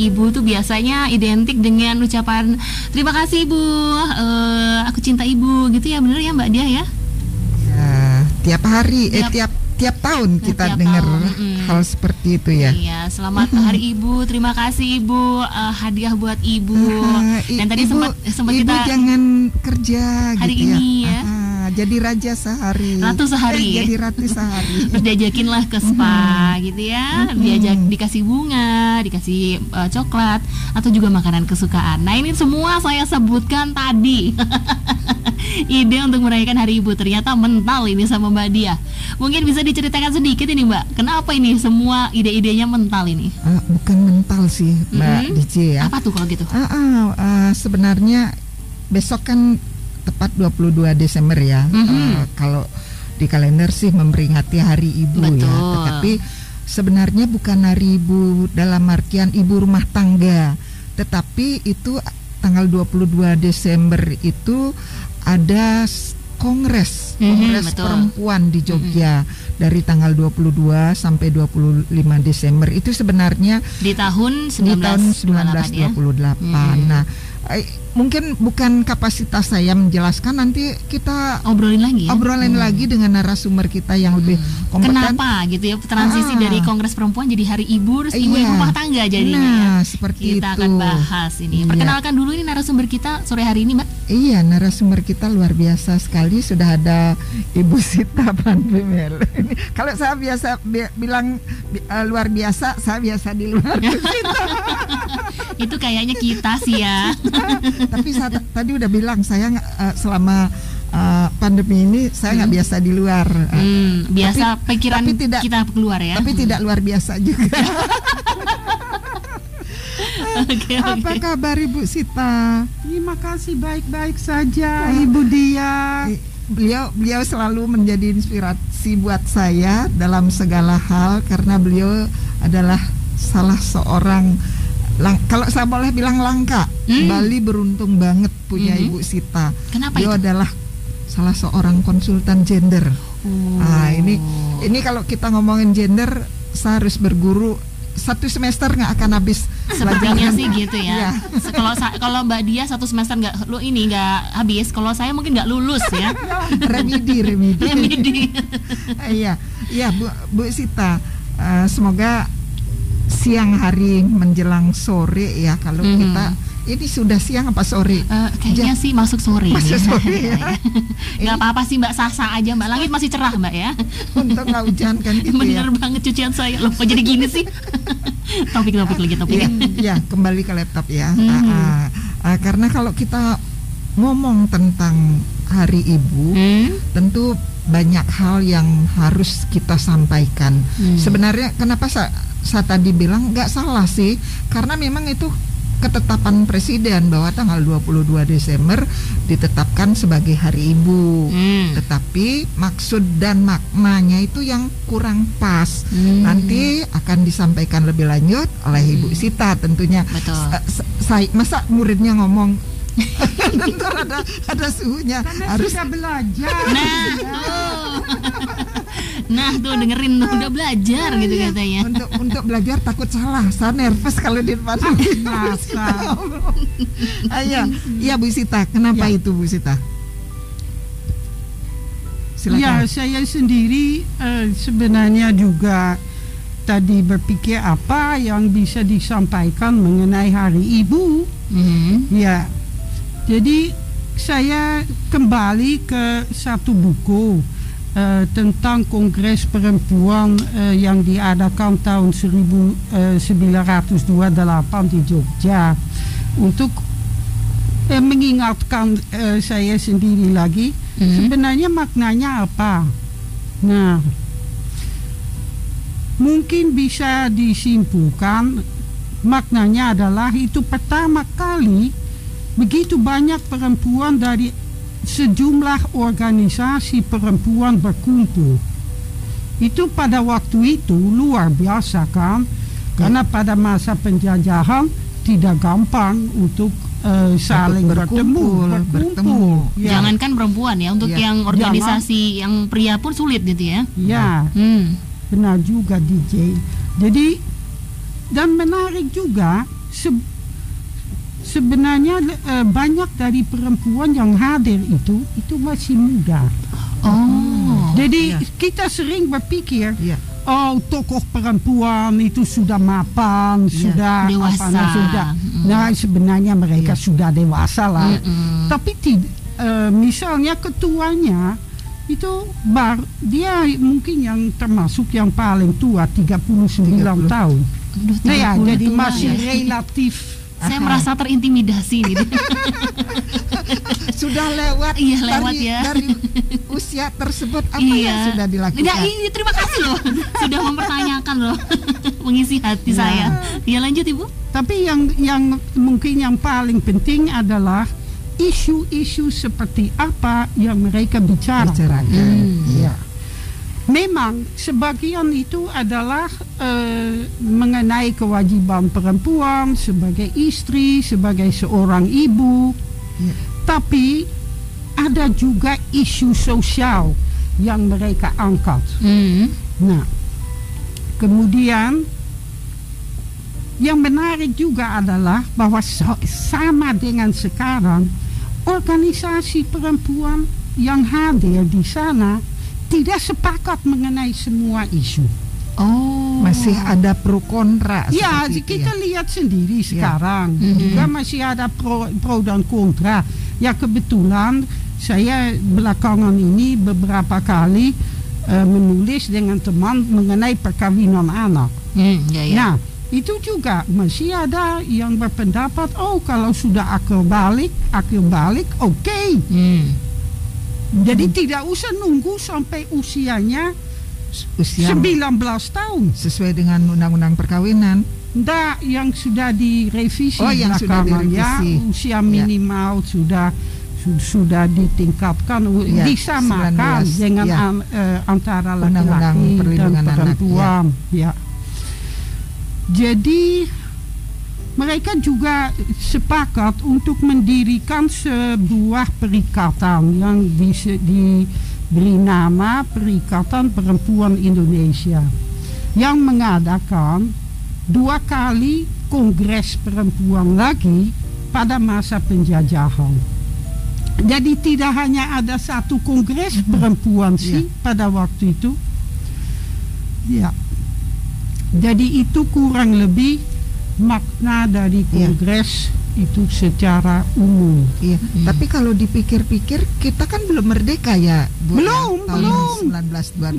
ibu tuh biasanya identik dengan ucapan terima kasih ibu, uh, aku cinta ibu gitu ya bener ya Mbak Dia ya? Ya, tiap hari, tiap, eh tiap tiap tahun kita dengar hal seperti itu ya. Iya, selamat Hari Ibu. Terima kasih Ibu uh, hadiah buat Ibu. Uh, Dan tadi ibu, sempat sempat ibu kita jangan kerja hari gitu ini ya. Jadi raja sehari. Ratu sehari. Eh, jadi ratu sehari. Terus diajakin lah ke spa gitu ya. Diajak dikasih bunga, dikasih uh, coklat atau juga makanan kesukaan. Nah, ini semua saya sebutkan tadi. Ide untuk merayakan Hari Ibu ternyata mental ini sama Mbak Dia. Mungkin bisa diceritakan sedikit ini Mbak, kenapa ini semua ide-idenya mental ini? Uh, bukan mental sih Mbak mm -hmm. DJ ya. Apa tuh kalau gitu? Uh, uh, uh, sebenarnya besok kan tepat 22 Desember ya. Mm -hmm. uh, kalau di kalender sih memperingati Hari Ibu ya. Betul. ya. Tetapi sebenarnya bukan Hari Ibu dalam artian ibu rumah tangga, tetapi itu tanggal 22 Desember itu ada kongres mm-hmm, kongres betul. perempuan di Jogja mm-hmm. dari tanggal 22 sampai 25 Desember itu sebenarnya di tahun 19, di tahun 1928. Ya? Mm-hmm. Nah, mungkin bukan kapasitas saya menjelaskan nanti kita obrolin lagi ya? obrolin hmm. lagi dengan narasumber kita yang lebih hmm. kompeten kenapa gitu ya transisi ah. dari Kongres Perempuan jadi Hari Ibu terus ibu iya. rumah tangga jadinya nah, ya seperti kita itu. akan bahas ini iya. perkenalkan dulu ini narasumber kita sore hari ini mbak iya narasumber kita luar biasa sekali sudah ada Ibu Sita Panbemel kalau saya biasa bi bilang bi uh, luar biasa saya biasa di luar itu kayaknya kita sih ya tapi saya tadi udah bilang saya uh, selama uh, pandemi ini saya nggak hmm. biasa di luar. Hmm, biasa tapi, pikiran tapi tidak, kita keluar ya. Tapi hmm. tidak luar biasa juga. okay, Apa okay. kabar Ibu Sita? Terima kasih baik-baik saja Ibu Dia. Beliau beliau selalu menjadi inspirasi buat saya dalam segala hal karena beliau adalah salah seorang lang kalau saya boleh bilang langka hmm. Bali beruntung banget punya hmm. Ibu Sita Kenapa Dia itu? adalah salah seorang konsultan gender oh. nah ini ini kalau kita ngomongin gender saya harus berguru satu semester nggak akan habis sepertinya sih gitu ya. kalau kalau Mbak Dia satu semester nggak lu ini nggak habis, kalau saya mungkin nggak lulus ya. remedi, remedi. remedi. Iya, iya Bu Bu Sita, uh, semoga siang hari menjelang sore ya kalau mm -hmm. kita ini sudah siang apa sore? Uh, kayaknya ja sih masuk sore. Masuk ya. sore ya. Gak apa-apa sih Mbak sasa aja Mbak. Langit masih cerah Mbak ya. Untuk nggak hujan kan gitu Bener ya. banget cucian saya. Loh kok jadi gini sih? Topik-topik lagi topik. Ya, ya kembali ke laptop ya. Hmm. Uh, uh, uh, karena kalau kita ngomong tentang Hari Ibu, hmm? tentu banyak hal yang harus kita sampaikan. Hmm. Sebenarnya kenapa saya saya tadi bilang nggak salah sih karena memang itu ketetapan presiden bahwa tanggal 22 Desember ditetapkan sebagai hari ibu. Hmm. Tetapi maksud dan maknanya itu yang kurang pas. Hmm. Nanti akan disampaikan lebih lanjut oleh Ibu hmm. Sita tentunya. Betul. Saya masa muridnya ngomong tentu ada ada suhunya Karena harus sudah belajar. Nah. Nah tuh dengerin tuh udah belajar gitu iya. katanya. Untuk untuk belajar takut salah, saya nervous kalau di depan. Masa. Ayo, iya Bu Sita, kenapa ya. itu Bu Sita? Silakan. Ya saya sendiri uh, sebenarnya juga tadi berpikir apa yang bisa disampaikan mengenai Hari Ibu. Mm -hmm. Ya, jadi saya kembali ke satu buku uh, tentang Kongres Perempuan uh, yang diadakan tahun 1928 eh, di Jogja untuk uh, mengingatkan uh, saya sendiri lagi mm-hmm. sebenarnya maknanya apa. Nah, mungkin bisa disimpulkan maknanya adalah itu pertama kali begitu banyak perempuan dari sejumlah organisasi perempuan berkumpul. Itu pada waktu itu luar biasa kan? Karena pada masa penjajahan tidak gampang untuk uh, saling bertemu, bertemu. bertemu. Ya. Jangankan perempuan ya, untuk ya. yang organisasi Jangan. yang pria pun sulit gitu ya. Ya, hmm. benar juga DJ. Jadi dan menarik juga se sebenarnya uh, banyak dari perempuan yang hadir itu itu masih muda. Oh. Jadi yeah. kita sering berpikir, yeah. oh tokoh perempuan itu sudah mapan, yeah. sudah dewasa. Apa, nah, sudah. Mm. Nah sebenarnya mereka yeah. sudah dewasa lah. Mm -mm. Tapi uh, misalnya ketuanya itu bar dia mungkin yang termasuk yang paling tua 39 30. tahun. Aduh, nah ya, jadi masih ya. relatif saya Aha. merasa terintimidasi nih. sudah lewat iya lewat dari, ya dari usia tersebut apa iya. yang sudah dilakukan? Nah, ini terima kasih loh sudah mempertanyakan loh mengisi hati ya. saya. Ya lanjut ibu. Tapi yang yang mungkin yang paling penting adalah isu-isu seperti apa yang mereka bicarakan. Hmm. Ya memang sebagian itu adalah uh, mengenai kewajiban perempuan sebagai istri, sebagai seorang ibu. Ya. Tapi ada juga isu sosial yang mereka angkat. Mm. Nah, kemudian yang menarik juga adalah bahwa sama dengan sekarang organisasi perempuan yang hadir di sana tidak sepakat mengenai semua isu. Oh, masih ada pro kontra. Ya, kita ya? lihat sendiri ya. sekarang mm -hmm. juga masih ada pro, pro dan kontra. Ya kebetulan saya belakangan ini beberapa kali uh, menulis dengan teman mengenai perkawinan anak. Mm, ya, ya. Nah, itu juga masih ada yang berpendapat, oh kalau sudah akil balik, akil balik, oke. Okay. Mm jadi tidak usah nunggu sampai usianya usia 19 tahun sesuai dengan undang-undang perkawinan. Tidak, yang sudah direvisi oh, yang sudah direvisi. ya usia ya. minimal ya. sudah sudah ditingkatkan ya, disamakan 19, dengan ya. an, uh, antara laki-laki dan perempuan anak, ya. ya. Jadi mereka juga sepakat untuk mendirikan sebuah perikatan yang bisa diberi nama Perikatan Perempuan Indonesia yang mengadakan dua kali kongres perempuan lagi pada masa penjajahan. Jadi tidak hanya ada satu kongres mhm. perempuan sih yeah. pada waktu itu. Ya. Jadi itu kurang lebih makna dari iya. kongres ya. itu secara umum. Iya. Hmm. Tapi kalau dipikir-pikir kita kan belum merdeka ya, Bu. Belum, ya, tahun belum.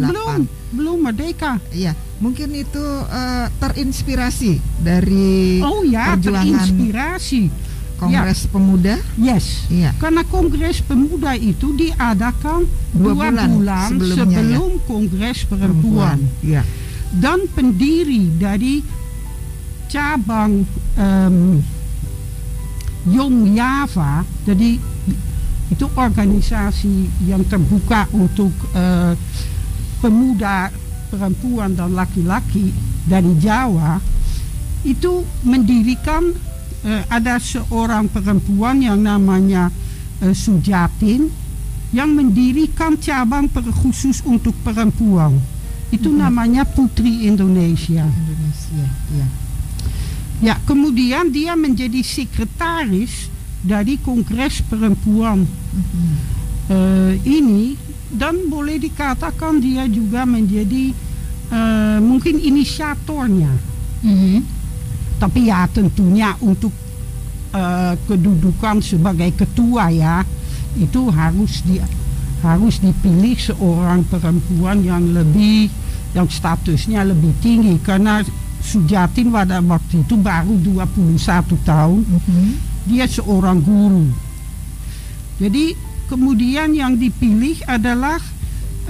1928. Belum, belum merdeka. Iya, mungkin itu uh, terinspirasi dari Oh ya, terinspirasi. Kongres ya. Pemuda? Yes. Iya. Karena Kongres Pemuda itu diadakan dua, dua bulan, bulan sebelum ya. Kongres Perempuan. perempuan. Iya. Dan pendiri dari cabang um, Young Java, jadi itu organisasi yang terbuka untuk uh, pemuda, perempuan dan laki-laki dari Jawa, itu mendirikan uh, ada seorang perempuan yang namanya uh, Sujatin yang mendirikan cabang khusus untuk perempuan. Itu mm -hmm. namanya Putri Indonesia. Indonesia, ya. Ya, kemudian dia menjadi sekretaris dari Kongres Perempuan mm-hmm. uh, ini dan boleh dikatakan dia juga menjadi uh, mungkin inisiatornya. Mm-hmm. Tapi ya tentunya untuk uh, kedudukan sebagai ketua ya itu harus di harus dipilih seorang perempuan yang lebih yang statusnya lebih tinggi karena Sujatin pada waktu itu baru 21 tahun. Mm -hmm. Dia seorang guru. Jadi kemudian yang dipilih adalah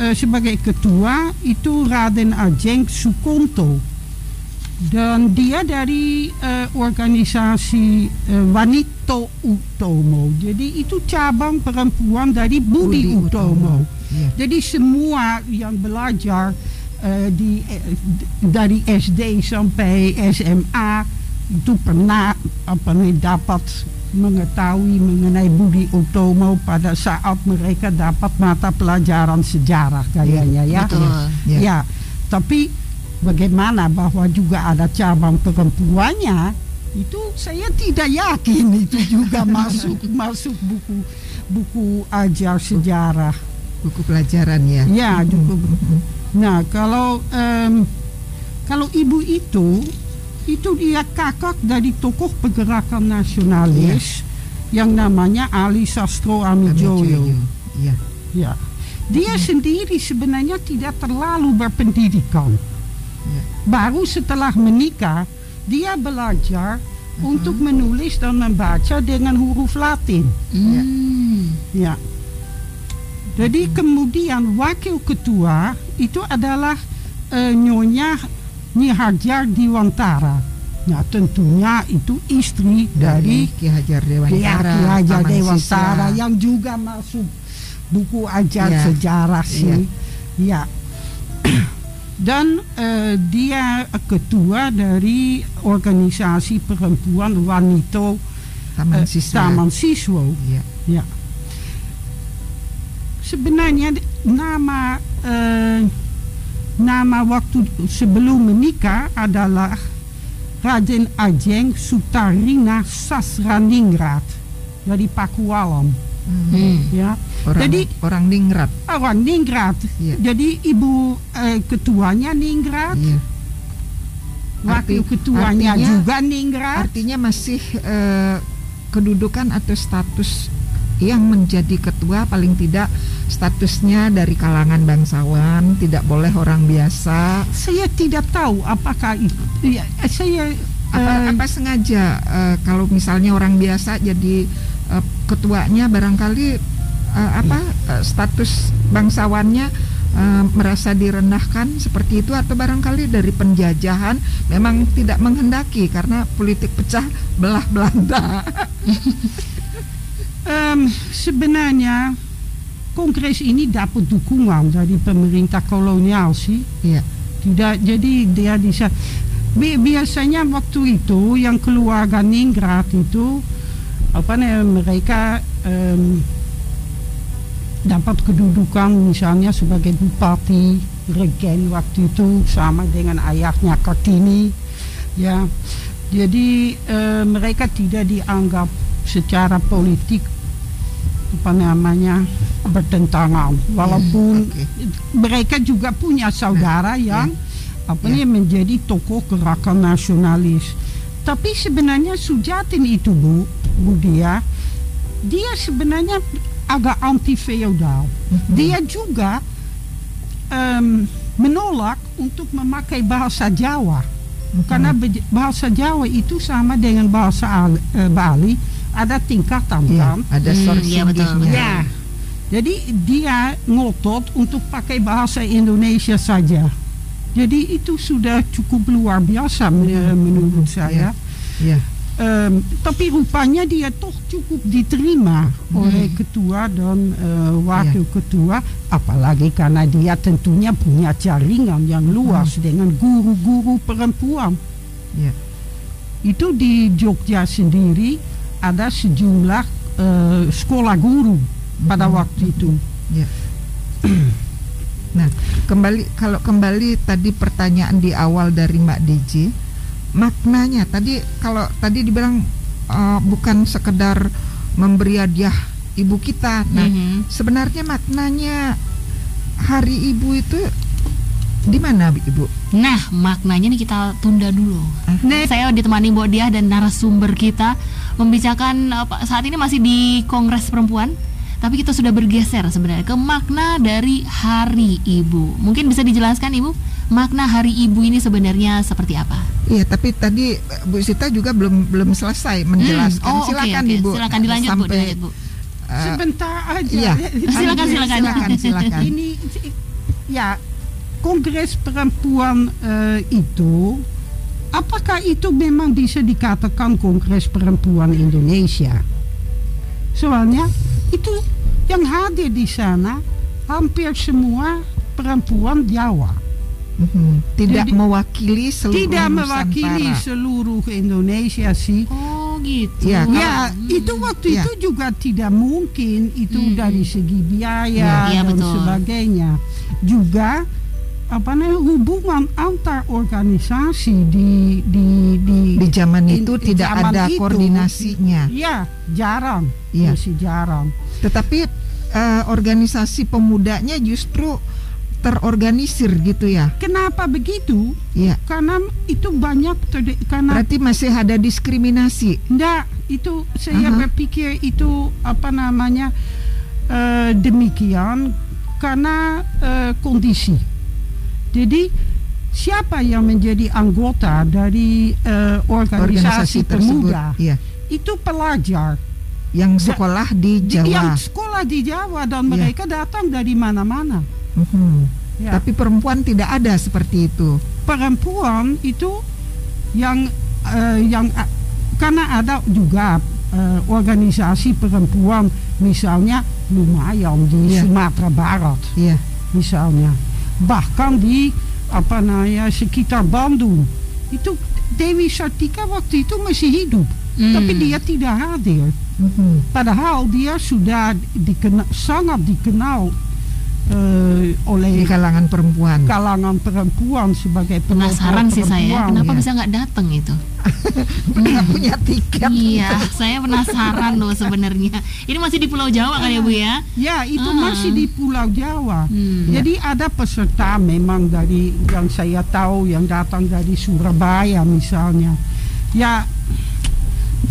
uh, sebagai ketua itu Raden Ajeng Sukonto. Dan dia dari uh, organisasi uh, Wanito Utomo. Jadi itu cabang perempuan dari Budi, Budi Utomo. Utomo. Yeah. Jadi semua yang belajar uh, di, uh, dari SD sampai SMA itu pernah apa nih dapat mengetahui mengenai Budi Utomo pada saat mereka dapat mata pelajaran sejarah kayaknya ya. Betul. Ya. ya. Tapi bagaimana bahwa juga ada cabang perempuannya itu saya tidak yakin itu juga masuk masuk buku buku ajar sejarah buku pelajaran ya ya buku nah kalau um, kalau ibu itu itu dia kakak dari tokoh pergerakan nasionalis ya. yang namanya Ali Sastro Amijoyo ya ya dia hmm. sendiri sebenarnya tidak terlalu berpendidikan ya. baru setelah menikah dia belajar untuk menulis dan membaca dengan huruf Latin. Mm. Ya. Jadi kemudian wakil ketua itu adalah uh, Nyonya Nyi Hajar Diwantara. Nah tentunya itu istri dari Ki Hajar Dewantara, Ki Hajar Dewantara yang juga masuk buku ajar ya. sejarah sih. Ya. ya. dan uh, dia ketua dari organisasi perempuan wanita Taman Siswa. Uh, Taman Siswa. Ya. ya. Sebenarnya nama uh, nama waktu sebelum menikah adalah Raden Ajeng Sutarina Sasraningrat dari Pakualam. Hmm. Ya. Orang, Jadi orang Ningrat. Orang Ningrat. Ya. Jadi ibu eh, ketuanya Ningrat. Ya. Wakil Arti, ketuanya artinya, juga Ningrat. Artinya masih eh, kedudukan atau status yang menjadi ketua paling tidak statusnya dari kalangan bangsawan, tidak boleh orang biasa. Saya tidak tahu apakah itu. Ya, saya apa, uh, apa sengaja uh, kalau misalnya orang biasa jadi uh, ketuanya barangkali uh, apa uh, status bangsawannya uh, merasa direndahkan seperti itu atau barangkali dari penjajahan memang tidak menghendaki karena politik pecah belah Belanda. um, sebenarnya kongres ini dapat dukungan dari pemerintah kolonial sih. Iya. Tidak jadi dia bisa biasanya waktu itu yang keluarga Ningrat itu apa nih mereka um, dapat kedudukan misalnya sebagai bupati regen waktu itu sama dengan ayahnya Kartini ya jadi uh, mereka tidak dianggap secara politik apa namanya bertentangan walaupun okay. mereka juga punya saudara yang yeah. apa yeah. menjadi tokoh gerakan nasionalis tapi sebenarnya Sujatin itu Bu Budia dia sebenarnya agak anti feodal. Mm-hmm. Dia juga um, menolak untuk memakai bahasa Jawa mm-hmm. karena bahasa Jawa itu sama dengan bahasa Al, uh, Bali ada tingkatan ya, kan? Ada hmm, ya, betul. Ya. Jadi dia ngotot untuk pakai bahasa Indonesia saja. Jadi itu sudah cukup luar biasa hmm. menurut saya. Ya. Ya um, tapi rupanya dia toh cukup diterima hmm. oleh ketua dan uh, wakil yeah. ketua apalagi karena dia tentunya punya jaringan yang luas hmm. dengan guru-guru perempuan yeah. itu di Jogja sendiri ada sejumlah uh, sekolah guru pada hmm. waktu itu yeah. nah kembali kalau kembali tadi pertanyaan di awal dari Mbak DJ maknanya tadi kalau tadi dibilang uh, bukan sekedar memberi hadiah ibu kita. Nah, mm -hmm. sebenarnya maknanya Hari Ibu itu di mana Ibu? Nah, maknanya nih kita tunda dulu. Uh -huh. saya ditemani Mbak Diah dan narasumber kita membicarakan uh, saat ini masih di Kongres Perempuan tapi kita sudah bergeser sebenarnya ke makna dari Hari Ibu. Mungkin bisa dijelaskan Ibu, makna Hari Ibu ini sebenarnya seperti apa? Iya, tapi tadi Bu Sita juga belum belum selesai menjelaskan. Hmm. Oh, silakan okay, okay. Ibu. Silakan dilanjut sampai, Bu, dilanjut, Bu. Uh, Sebentar aja. Iya. silakan, silakan. Silakan, silakan. ini ya Kongres Perempuan uh, itu apakah itu memang bisa dikatakan Kongres Perempuan Indonesia? Soalnya itu yang hadir di sana hampir semua perempuan Jawa. Mm-hmm. Tidak Jadi, mewakili seluruh Tidak mewakili seluruh Indonesia sih. Oh gitu. Ya, ya hmm. itu waktu ya. itu juga tidak mungkin itu hmm. dari segi biaya ya, ya, dan betul. sebagainya. Juga apa namanya hubungan antar organisasi di di di di zaman itu tidak zaman ada itu, koordinasinya. Ya, jarang. Iya. Masih jarang. Tetapi uh, organisasi pemudanya justru terorganisir gitu ya. Kenapa begitu? Iya. Karena itu banyak terde- karena Berarti masih ada diskriminasi. Enggak, itu saya Aha. berpikir itu apa namanya eh, demikian karena eh, kondisi. Jadi siapa yang menjadi anggota dari eh, organisasi, tersebut. pemuda Iya. itu pelajar Yang sekolah di Jawa. yang sekolah di Jawa dan Iya. mereka datang dari mana-mana. Mhm. Ya. Tapi perempuan tidak ada seperti itu. perempuan itu yang eh, yang eh, karena ada juga eh, organisasi perempuan misalnya lumayan di Iya. Sumatera Barat Iya. misalnya bahkan di apa namanya sekitar Bandung itu Dewi Sartika waktu itu masih hidup Hmm. tapi dia tidak hadir Mhm. padahal dia sudah dikenal, sangat dikenal eh, oleh Di kalangan perempuan. kalangan perempuan sebagai Penasaran sih saya, kenapa Iya. bisa nggak datang itu? Nggak punya tiket. Iya, saya penasaran loh sebenarnya. Ini masih di Pulau Jawa kan ya Bu ya? Ya, itu Ah. masih di Pulau Jawa. Hmm. Jadi ada peserta memang dari yang saya tahu yang datang dari Surabaya misalnya. Ya,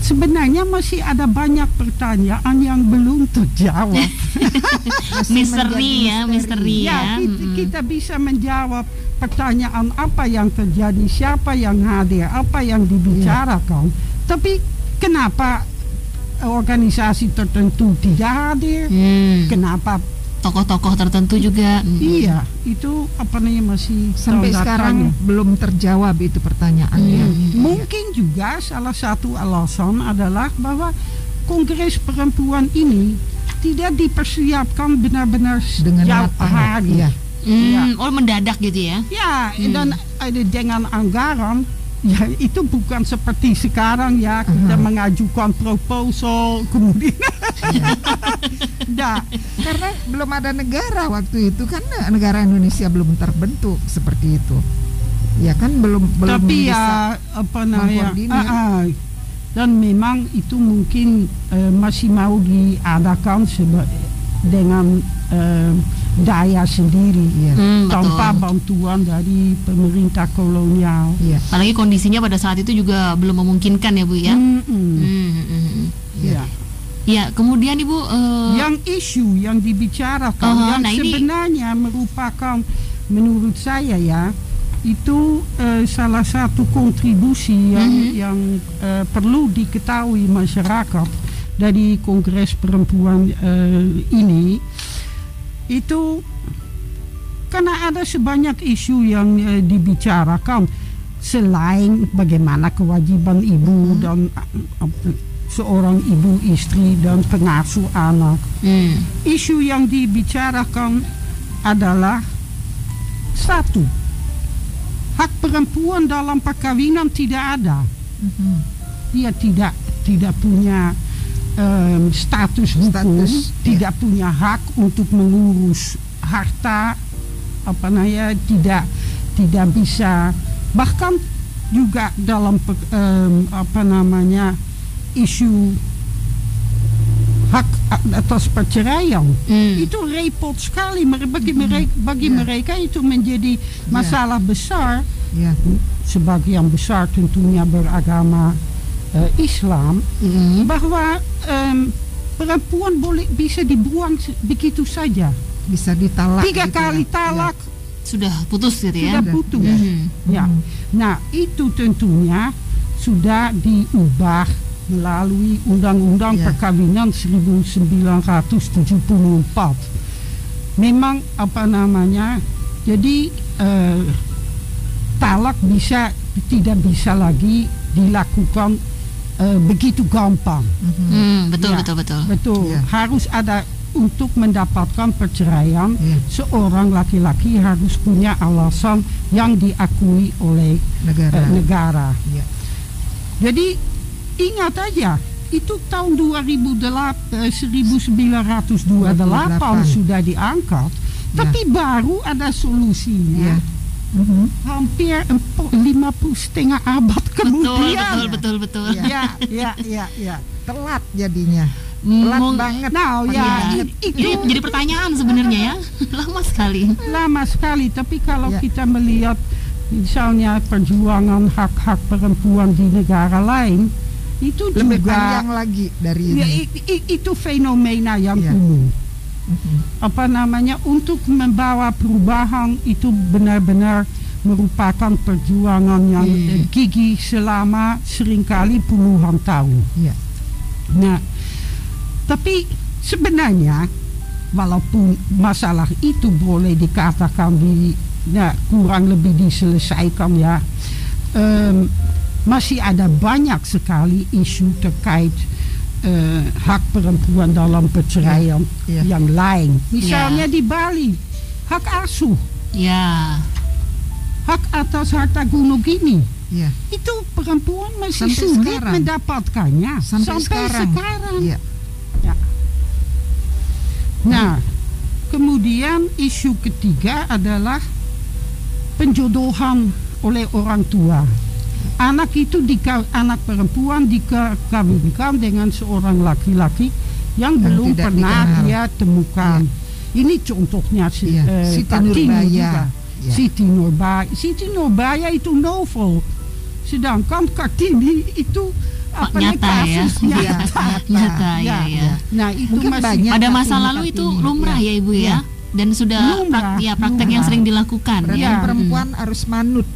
sebenarnya masih ada banyak pertanyaan yang belum terjawab. Misteri ya, misteri ya, ya. kita, Mm-mm. kita bisa menjawab pertanyaan apa yang terjadi, siapa yang hadir, apa yang dibicarakan. Tapi kenapa organisasi tertentu tidak hadir? Hmm. Kenapa? Tokoh-tokoh tertentu juga. Mm. Iya, itu apa namanya masih Sampai sekarang belum terjawab itu pertanyaannya. Hmm. Mungkin juga salah satu alasan adalah bahwa Kongres Perempuan ini tidak dipersiapkan benar-benar Dengan matang. hari. Iya. Hmm, Ya. Oh mendadak gitu ya? Ya, Hmm. dan ada dengan anggaran ya itu bukan seperti sekarang ya kita Aha. mengajukan proposal kemudian Nggak. Karena belum ada negara waktu itu kan negara Indonesia belum terbentuk seperti itu. Ya kan belum belum tapi bisa. ya apa namanya ah, ah. dan memang itu mungkin eh, masih mau diadakan seba- dengan eh, daya sendiri Iya. Hmm, tanpa betul. bantuan dari pemerintah kolonial. Iya. Apalagi kondisinya pada saat itu juga belum memungkinkan ya Bu ya? Mm-mm. Hmm, hmm, hmm. Ya. Ya, kemudian Ibu eh, Yang isu yang dibicarakan Oh, yang nah ini- sebenarnya merupakan menurut saya ya itu eh, salah satu kontribusi yang Mhm. yang eh, perlu diketahui masyarakat dari Kongres Perempuan eh, ini itu karena ada sebanyak isu yang eh, dibicarakan selain bagaimana kewajiban ibu dan eh, eh, seorang ibu istri dan pengasuh anak. Hmm, isu yang dibicarakan adalah satu hak perempuan dalam perkawinan tidak ada. Mhm. dia tidak tidak punya em, status hukum Status, ya. tidak punya hak untuk mengurus harta apa namanya tidak tidak bisa bahkan juga dalam em, apa namanya isu hak atas perceraian hmm. itu repot sekali bagi mereka bagi Ya. mereka itu menjadi masalah besar Ya. sebagian besar tentunya beragama Islam Hmm. bahwa em, perempuan boleh bisa dibuang begitu saja Bisa ditalak. tiga gitu kali ya. talak Sudah putus gitu ya? sudah putus ya. Hmm. ya Mhm. nah itu tentunya sudah diubah melalui undang-undang Ya. perkawinan 1974 memang apa namanya jadi eh, talak bisa tidak bisa lagi dilakukan eh, begitu gampang Mhm. Hmm, betul Ya. betul betul. betul Ya. harus ada untuk mendapatkan perceraian Ya. seorang laki-laki harus punya alasan yang diakui oleh Negara. eh, negara Ya. jadi ingat aja itu tahun 2008 eh, 1928 28. sudah diangkat tapi baru ada solusinya Ya. mm-hmm. hampir 50 setengah abad kemudian. Betul, betul, betul, betul. Ya, ya, ya, ya. Telat jadinya. Telat Mung- banget. Nah, ya, Ya, itu ini jadi pertanyaan sebenarnya ya. Lama sekali. lama sekali. Tapi kalau Ya. kita melihat misalnya perjuangan hak-hak perempuan di negara lain, itu Lebih juga panjang lagi dari ya, ini. i- itu fenomena yang Ya. umum. Mhm. Apa namanya untuk membawa perubahan itu benar-benar merupakan perjuangan yang Hmm. eh, gigih selama sering kali puluhan tahun. Iya. Nah, tapi sebenarnya walaupun masalah itu boleh dikatakan di ya, kurang lebih diselesaikan ya, em, masih ada banyak sekali isu terkait eh, hak perempuan dalam perceraian Iya. yang lain. Misalnya Ya. di Bali, hak asuh, Ya. hak atas harta gunung gini. Iya. Itu perempuan masih Sampai sulit sekarang. mendapatkannya Sampai, sekarang. sekarang. Iya. Nah, kemudian isu ketiga adalah penjodohan oleh orang tua. Anak itu dika, anak perempuan dikawinkan dengan seorang laki-laki yang Yang belum pernah dikenal. dia temukan. Ini contohnya si, Iya, eh, Siti Kartini Nurbaya. juga. Iya. Siti Nurbaya. Siti Nurbaya itu novel. Sedangkan Kartini itu apa nyata ya. Iya, nyata. Nyata ya, ya. Nah, itu Mungkin masih banyak. Pada masa lalu itu lumrah ya Ibu ya. Iya. Dan sudah Lumrah, prak- ya praktek yang lumrah. sering dilakukan. Berarti Iya. perempuan harus manut,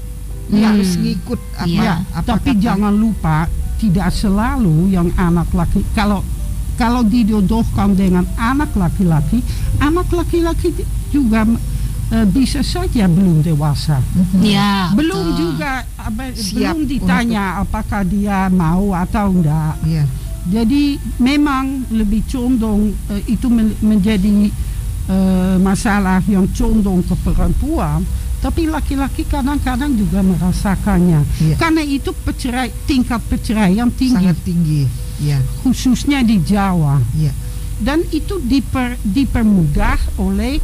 Hmm. harus ngikut apa Iya. apa tapi kata. jangan lupa tidak selalu yang anak laki kalau kalau dijodohkan dengan anak laki-laki, anak laki-laki juga eh, bisa saja belum dewasa. Ya. belum betul. juga apa, Siap belum ditanya apakah dia mau atau enggak. Iya. Jadi memang lebih condong eh, itu men- menjadi eh, masalah yang condong ke perempuan, tapi laki-laki kadang-kadang juga merasakannya. Iya. Karena itu percerai, tingkat perceraian tinggi, Sangat tinggi. Iya. khususnya di Jawa. Iya. Dan itu diper, dipermudah oleh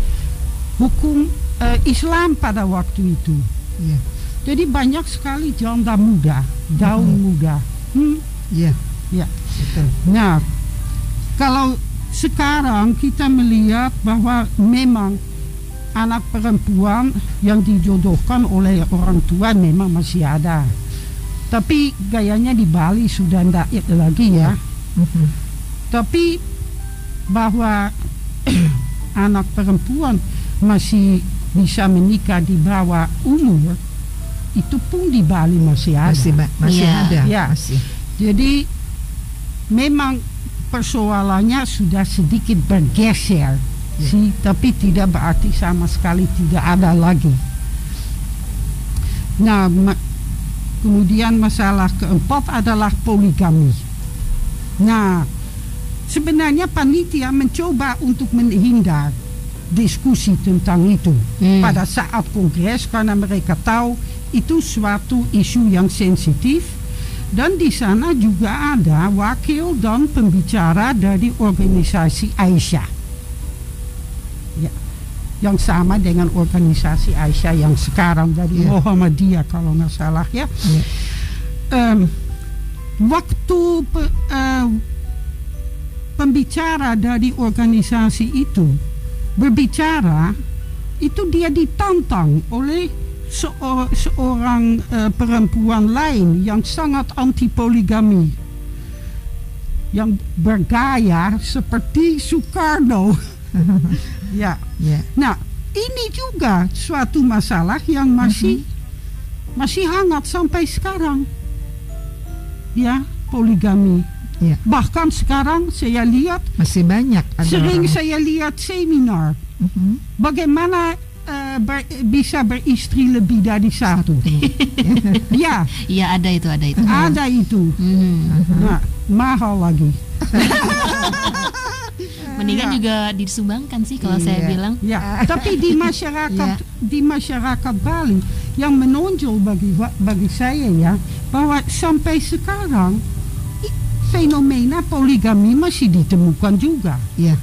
hukum eh, Islam pada waktu itu. Iya. Jadi banyak sekali janda muda, daun muda. Hmm, Iya. ya. Betul. Nah, kalau sekarang kita melihat bahwa memang anak perempuan yang dijodohkan oleh orang tua memang masih ada. Tapi gayanya di Bali sudah tidak lagi ya. Tapi bahwa anak perempuan masih bisa menikah di bawah umur itu pun di Bali masih ada. Masih masih Iya. ada. Iya. Masih. Jadi memang persoalannya sudah sedikit bergeser Ya. Sih, tapi tidak berarti sama sekali tidak ada lagi. Nah, ma- kemudian masalah keempat adalah poligami. Nah, sebenarnya panitia mencoba untuk menghindar diskusi tentang itu Hmm. pada saat kongres karena mereka tahu itu suatu isu yang sensitif dan di sana juga ada wakil dan pembicara dari organisasi Aisyah. Ya, yang sama dengan organisasi Aisyah yang sekarang dari Ya. Muhammadiyah kalau nggak salah ya. Ya. Em, waktu pe- eh, pembicara dari organisasi itu berbicara itu dia ditantang oleh seo- seorang eh, perempuan lain yang sangat anti poligami yang bergaya seperti Soekarno ya Ya. nah ini juga suatu masalah yang masih masih hangat sampai sekarang ya poligami Ya. bahkan sekarang saya lihat Masih banyak ada sering orang. saya lihat seminar Mhm. bagaimana eh, ber- bisa beristri lebih dari satu ya Iya ada itu ada itu. ada itu Hmm. nah mahal lagi Mendingan Ya. juga disumbangkan sih kalau saya Iya. bilang. ya tapi di masyarakat di masyarakat Bali yang menonjol bagi bagi saya ya bahwa sampai sekarang fenomena poligami masih ditemukan juga Iya.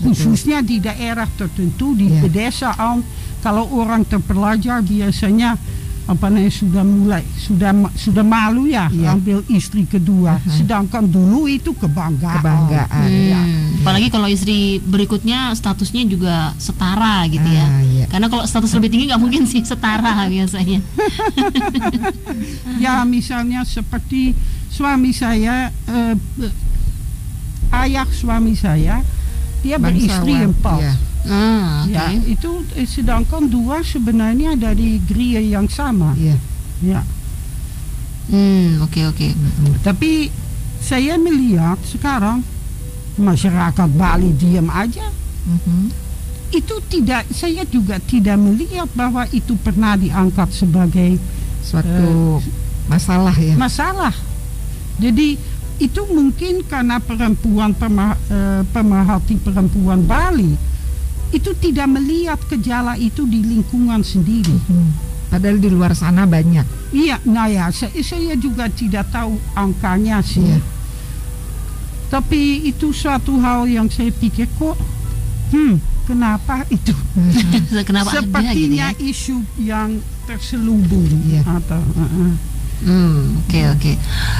Betul. khususnya di daerah tertentu di Ya. pedesaan kalau orang terpelajar biasanya apa namanya sudah mulai sudah sudah malu ya yeah. ambil istri kedua. Uh-huh. Sedangkan dulu itu kebanggaan. Kebanggaan. Hmm. Ya. Apalagi kalau istri berikutnya statusnya juga setara gitu ya. Uh, yeah. Karena kalau status lebih tinggi nggak mungkin sih setara biasanya. ya misalnya seperti suami saya, uh, ayah suami saya, dia Bangsawan, beristri empat. Yeah Ah, okay. Ya, itu eh, sedangkan dua sebenarnya dari gereja yang sama. Iya. Ya. Hmm, oke okay, oke. Okay. Tapi saya melihat sekarang masyarakat Bali diam aja. Mm-hmm. Itu tidak, saya juga tidak melihat bahwa itu pernah diangkat sebagai suatu uh, masalah ya. Masalah. Jadi itu mungkin karena perempuan pemah, uh, pemerhati perempuan Bali itu tidak melihat gejala itu di lingkungan sendiri. Hmm. Padahal di luar sana banyak. Iya, nah ya saya, saya juga tidak tahu angkanya sih. Iya. Tapi itu suatu hal yang saya pikir kok, hmm, kenapa itu? kenapa Sepertinya ada, gitu ya? isu yang terselubung iya. atau. Uh -uh. Hmm, oke okay, oke. Okay.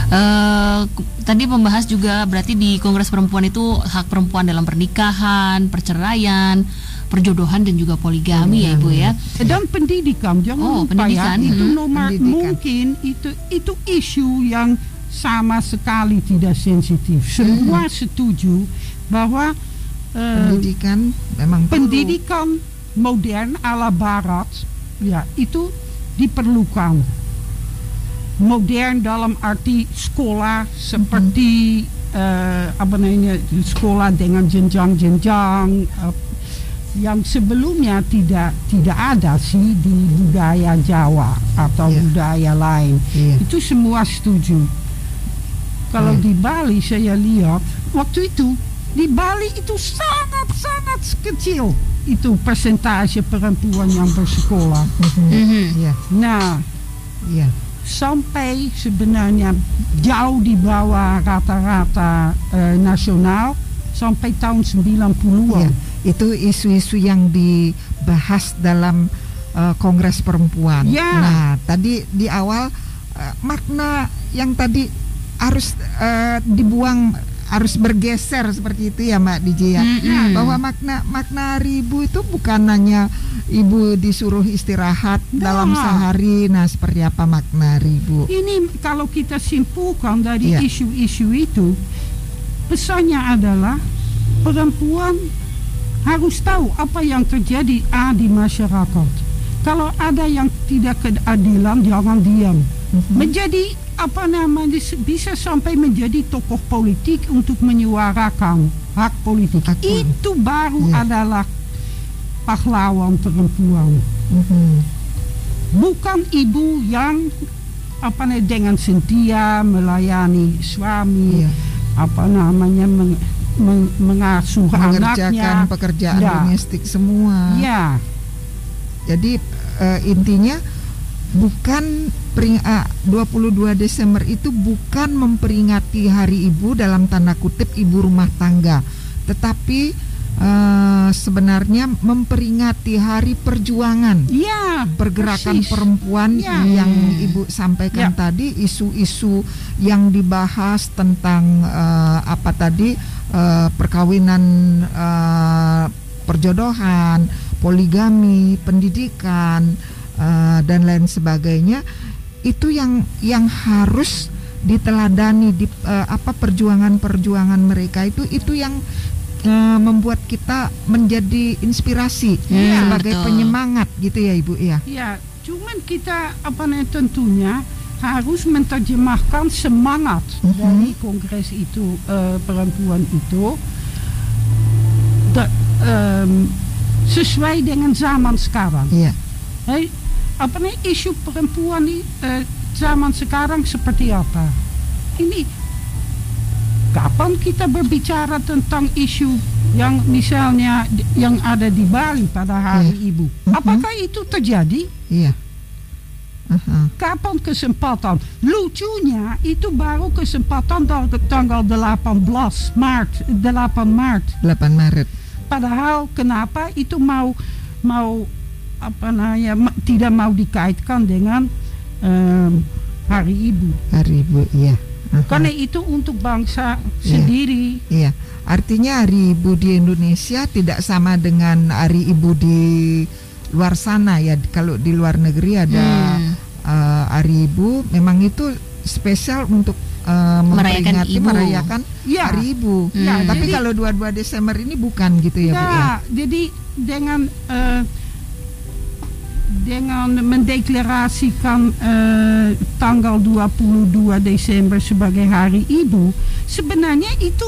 Uh, eh, tadi membahas juga berarti di Kongres Perempuan itu hak perempuan dalam pernikahan, perceraian, perjodohan dan juga poligami ya Ibu ya. Dan pendidikan jangan oh, lupa ya, pendidikan. ya itu nomor pendidikan. mungkin itu itu isu yang sama sekali tidak sensitif. Semua hmm. setuju bahwa uh, pendidikan memang pendidikan perlu. modern ala barat ya itu diperlukan modern dalam arti sekolah seperti uh, apa namanya sekolah dengan jenjang-jenjang uh, yang sebelumnya tidak tidak ada sih di budaya Jawa atau yeah. budaya lain yeah. itu semua setuju kalau yeah. di Bali saya lihat waktu itu di Bali itu sangat sangat kecil itu persentase perempuan yang bersekolah mm-hmm. Mm-hmm. Yeah. nah yeah sampai sebenarnya jauh di bawah rata-rata uh, nasional sampai tahun 90-an. Ya, itu isu-isu yang dibahas dalam uh, Kongres Perempuan. Ya. Nah, tadi di awal uh, makna yang tadi harus uh, dibuang harus bergeser seperti itu ya Mbak DJ ya. Mm-hmm. Bahwa makna makna hari ibu itu bukan hanya ibu disuruh istirahat nah. dalam sehari. Nah, seperti apa makna ribu? Ini kalau kita simpulkan dari yeah. isu-isu itu, pesannya adalah perempuan harus tahu apa yang terjadi ah, di masyarakat. Kalau ada yang tidak keadilan, jangan diam. Mm-hmm. Menjadi apa namanya bisa sampai menjadi tokoh politik untuk menyuarakan hak politik. Hak itu baru yeah. adalah pahlawan perempuan. Mm-hmm. Bukan ibu yang apa namanya dengan setia melayani suami, yeah. apa namanya meng, meng, mengasuh mengerjakan anaknya, pekerjaan ya. domestik semua. Ya. Jadi uh, intinya bukan pering, uh, 22 Desember itu bukan memperingati Hari Ibu dalam tanda kutip ibu rumah tangga, tetapi uh, sebenarnya memperingati Hari Perjuangan. Ya, pergerakan persis. perempuan ya. yang Ibu sampaikan ya. tadi, isu-isu yang dibahas tentang uh, apa tadi uh, perkawinan uh, perjodohan, poligami, pendidikan uh, dan lain sebagainya itu yang yang harus diteladani di uh, apa perjuangan-perjuangan mereka itu itu yang uh, membuat kita menjadi inspirasi ya, sebagai betul. penyemangat gitu ya ibu ya. Ya, cuman kita apa nih tentunya harus menerjemahkan semangat mm -hmm. dari kongres itu uh, perempuan itu da, um, sesuai dengan zaman sekarang. Yeah. Hey, apa nih isu perempuan di uh, zaman sekarang seperti apa? Ini kapan kita berbicara tentang isu yang misalnya yang ada di Bali pada hari yeah. ibu? Apakah itu terjadi? Iya. Yeah. Uh-huh. Kapan kesempatan? Lucunya itu baru kesempatan tanggal 18 Maret, 8 Maret. 8 Maret. Padahal kenapa itu mau mau apa namanya tidak mau dikaitkan dengan um, Hari Ibu. Hari Ibu, iya. Uh-huh. Karena itu untuk bangsa yeah. sendiri. Iya. Artinya Hari Ibu di Indonesia tidak sama dengan Hari Ibu di luar sana ya. Kalau di luar negeri ada hmm. uh, Hari Ibu, memang itu spesial untuk uh, merayakan ibu. merayakan ya. Hari Ibu. Ya, Tapi jadi, kalau 22 Desember ini bukan gitu ya, ya Bu ya. Jadi dengan uh, dengan mendeklarasikan uh, tanggal 22 Desember sebagai Hari Ibu, sebenarnya itu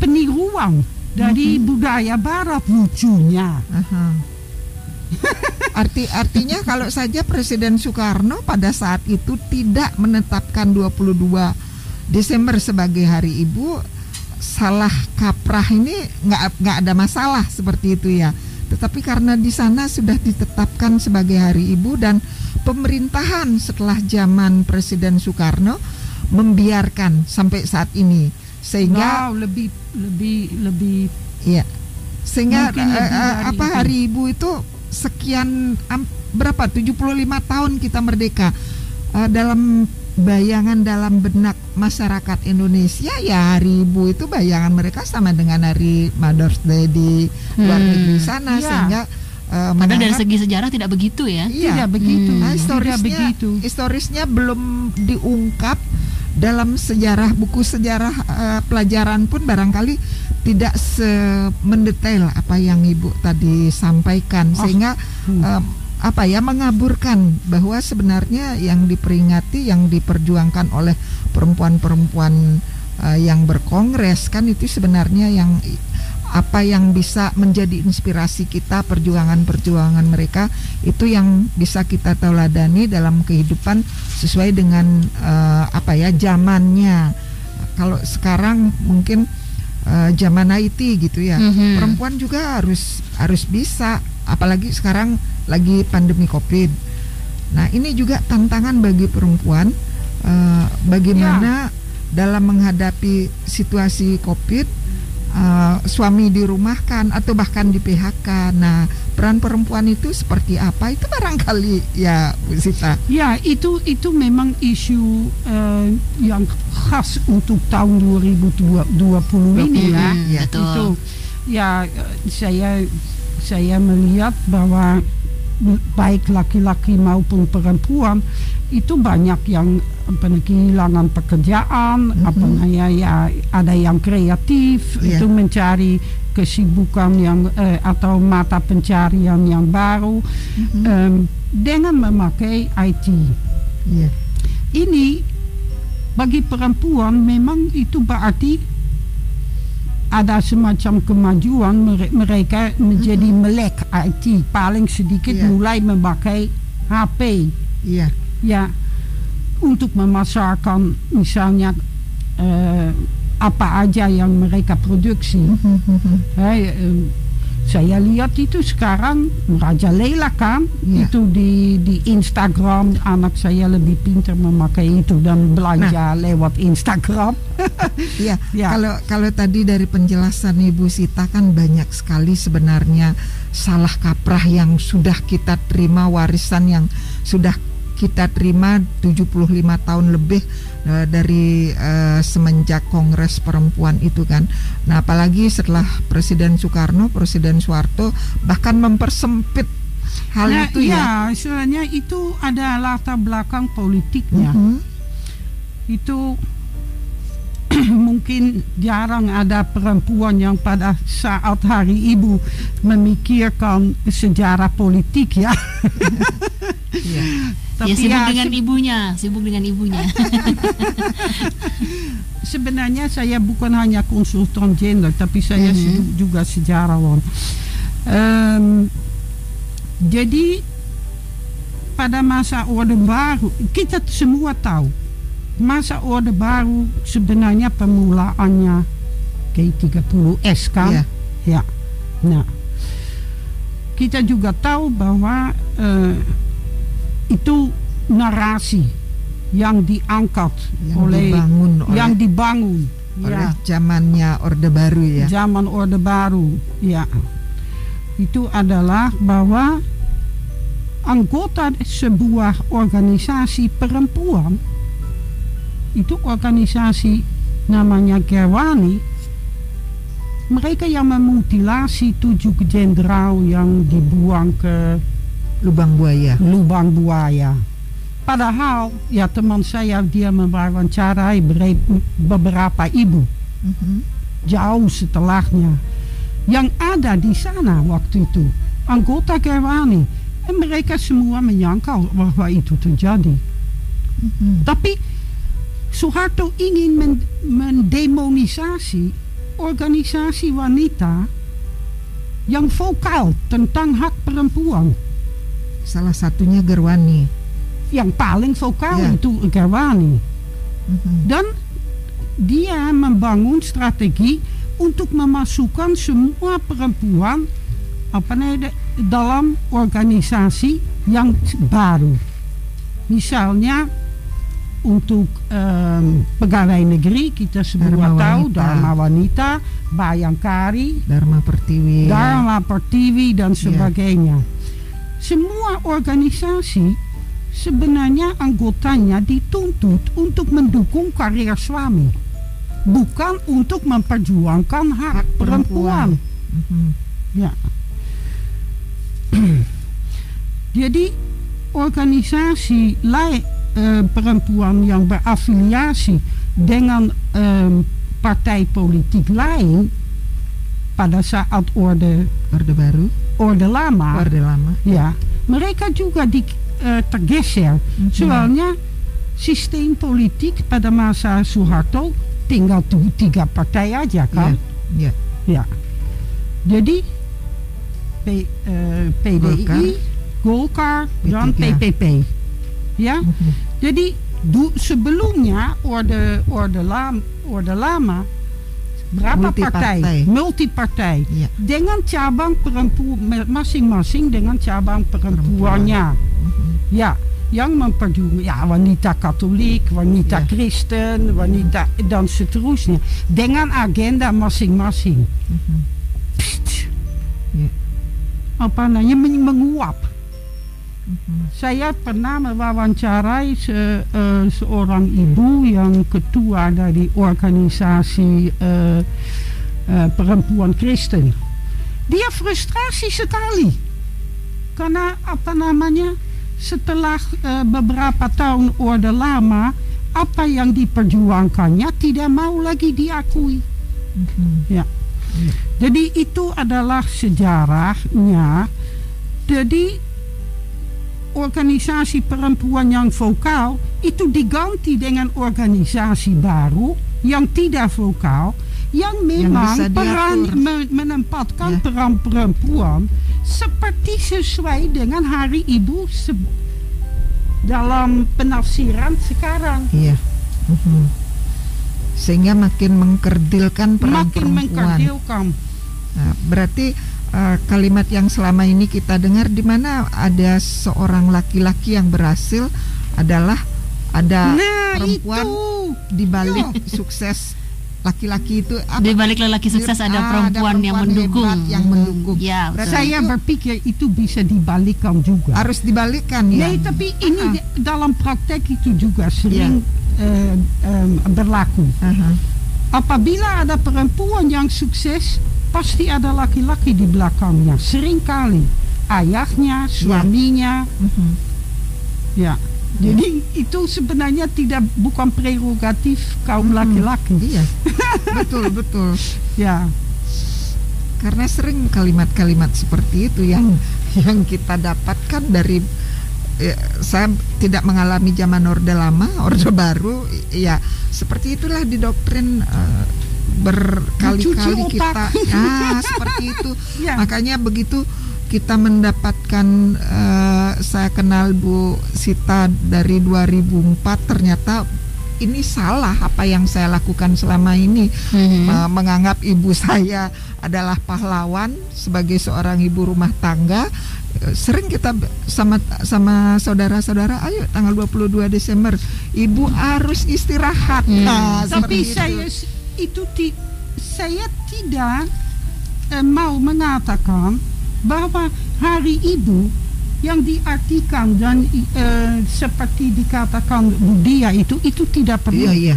peniruan dari mhm. -huh. budaya Barat lucunya. Arti artinya kalau saja Presiden Soekarno pada saat itu tidak menetapkan 22 Desember sebagai Hari Ibu, salah kaprah ini nggak nggak ada masalah seperti itu ya. Tetapi karena di sana sudah ditetapkan sebagai Hari Ibu dan pemerintahan setelah zaman Presiden Soekarno membiarkan sampai saat ini. Sehingga wow, lebih lebih lebih ya sehingga uh, uh, apa itu. Hari Ibu itu sekian um, berapa? 75 tahun kita merdeka. Uh, dalam bayangan dalam benak masyarakat Indonesia ya hari ibu itu bayangan mereka sama dengan hari Mother's Day di luar hmm. negeri sana ya. sehingga uh, Padahal dari segi sejarah tidak begitu ya? Iya, tidak begitu. Hmm. Nah, historisnya, tidak begitu. Historisnya belum diungkap dalam sejarah buku sejarah uh, pelajaran pun barangkali tidak semendetail apa yang ibu tadi sampaikan oh. sehingga hmm. uh, apa ya mengaburkan bahwa sebenarnya yang diperingati yang diperjuangkan oleh perempuan-perempuan uh, yang berkongres kan itu sebenarnya yang apa yang bisa menjadi inspirasi kita perjuangan-perjuangan mereka itu yang bisa kita tauladani dalam kehidupan sesuai dengan uh, apa ya zamannya kalau sekarang mungkin uh, zaman IT gitu ya mm -hmm. perempuan juga harus harus bisa apalagi sekarang lagi pandemi COVID. Nah, ini juga tantangan bagi perempuan uh, bagaimana ya. dalam menghadapi situasi COVID uh, suami dirumahkan atau bahkan di PHK. Nah, peran perempuan itu seperti apa? Itu barangkali ya Bu Sita. Ya, itu itu memang isu uh, yang khas untuk tahun 2020 ini ya. ya. Itu ya saya saya melihat bahwa baik laki-laki maupun perempuan itu banyak yang kehilangan pekerjaan mm-hmm. apa namanya ya ada yang kreatif yeah. itu mencari kesibukan yang eh, atau mata pencarian yang baru mm-hmm. um, dengan memakai IT yeah. ini bagi perempuan memang itu berarti ada semacam kemajuan mereka menjadi mm-hmm. melek IT paling sedikit yeah. mulai memakai HP yeah. ya untuk memasarkan misalnya uh, apa aja yang mereka produksi mm-hmm. hey, uh, saya lihat itu sekarang Raja Leila kan ya. itu di di Instagram anak saya lebih pintar memakai itu dan belanja nah. lewat Instagram. ya, ya. Kalau kalau tadi dari penjelasan Ibu Sita kan banyak sekali sebenarnya salah kaprah yang sudah kita terima warisan yang sudah kita terima 75 tahun lebih uh, dari uh, semenjak Kongres Perempuan itu kan. Nah, apalagi setelah Presiden Soekarno, Presiden Soeharto bahkan mempersempit hal nah, itu ya. Ya, sebenarnya itu ada latar belakang politiknya. Mm -hmm. Itu mungkin jarang ada perempuan yang pada saat hari ibu memikirkan sejarah politik ya. ya. Tapi ya sibuk ya, dengan ibunya, sibuk dengan ibunya. Sebenarnya saya bukan hanya konsultan gender, tapi saya mm -hmm. juga sejarawan. Um, jadi pada masa Orde Baru kita semua tahu masa Orde Baru sebenarnya permulaannya G30S kan? Yeah. Ya. Nah, kita juga tahu bahwa uh, itu narasi yang diangkat yang oleh dibangun oleh, yang dibangun oleh ya. zamannya Orde Baru ya. Zaman Orde Baru, ya. Itu adalah bahwa anggota sebuah organisasi perempuan itu organisasi namanya Gerwani mereka yang memutilasi tujuh jenderal yang dibuang ke lubang buaya lubang buaya padahal ya teman saya dia mewawancarai beberapa ibu mm -hmm. jauh setelahnya yang ada di sana waktu itu anggota Gerwani en mereka semua menyangkal bahwa itu terjadi mm -hmm. tapi Soeharto ingin mendemonisasi organisasi wanita yang vokal tentang hak perempuan. Salah satunya Gerwani. Yang paling vokal ya. itu Gerwani. Mm-hmm. Dan dia membangun strategi untuk memasukkan semua perempuan apa namanya dalam organisasi yang baru. Misalnya untuk um, pegawai negeri kita semua Dharma tahu wanita. Dharma Wanita, Bayangkari, Dharma Pertiwi, Dharma Pertiwi dan iya. sebagainya. Yeah. Semua organisasi sebenarnya anggotanya dituntut untuk mendukung karir suami, bukan untuk memperjuangkan hak, perempuan. perempuan. Mm -hmm. Ya. Jadi organisasi lain uh, perempuan yang berafiliasi dengan um, partai politik lain pada saat orde. Orde baru. Orde lama. Orde lama. Ya mereka juga di, uh, tergeser. Mm -hmm. soalnya sistem politik pada masa Soeharto tinggal tuh tiga partai aja kan? ya, ya. ya. jadi P, uh, PDI Golkar, Golkar dan PPP ya. Mm -hmm. Jadi du, sebelumnya orde orde lama, orde lama berapa multi partai? partai? Multi partai. Ya. Dengan cabang perempuan masing-masing dengan cabang perempuannya. Mm-hmm. Ya, yang memperjuangkan ya wanita Katolik, wanita ya. Kristen, wanita dan seterusnya dengan agenda masing-masing. Mm-hmm. Ya. Apa namanya menguap saya pernah mewawancarai se, uh, seorang ibu yang ketua dari organisasi uh, uh, perempuan Kristen. Dia frustrasi sekali karena apa namanya setelah uh, beberapa tahun orde lama apa yang diperjuangkannya tidak mau lagi diakui. Mm-hmm. Ya. Jadi itu adalah sejarahnya. Jadi organisasi perempuan yang vokal itu diganti dengan organisasi baru yang tidak vokal yang memang yang peran menempatkan ya. peran perempuan seperti sesuai dengan Hari Ibu dalam penafsiran sekarang. Iya. Mhm. Sehingga makin mengkerdilkan peran makin perempuan. Mengkerdilkan. Nah, berarti uh, kalimat yang selama ini kita dengar di mana ada seorang laki-laki yang berhasil adalah ada nah, perempuan di balik sukses laki-laki itu. Di balik lelaki sukses ada, ah, perempuan, ada perempuan yang mendukung. yang mendukung. Ya saya berpikir itu bisa dibalikkan juga. Harus dibalikkan ya. Nah, tapi ini uh -huh. dalam praktek itu juga sering yeah. uh, um, berlaku. Uh -huh. apabila ada perempuan yang sukses pasti ada laki-laki di belakangnya. Seringkali ayahnya ya. suaminya. Mm-hmm. ya. Jadi itu sebenarnya tidak bukan prerogatif kaum mm-hmm. laki-laki. Iya. Betul betul. Ya. Karena sering kalimat-kalimat seperti itu yang yang kita dapatkan dari ya, saya tidak mengalami zaman orde lama orde baru ya. Seperti itulah di doktrin uh, berkali-kali kita ah seperti itu ya. makanya begitu kita mendapatkan uh, saya kenal Bu Sita dari 2004 ternyata ini salah apa yang saya lakukan selama ini mm-hmm. uh, menganggap ibu saya adalah pahlawan sebagai seorang ibu rumah tangga sering kita sama sama saudara-saudara ayo tanggal 22 Desember ibu harus istirahat hmm. nah, tapi saya itu itu ti, saya tidak eh, mau mengatakan bahwa hari ibu yang diartikan dan uh, seperti dikatakan Budia itu itu tidak perlu. Iya iya.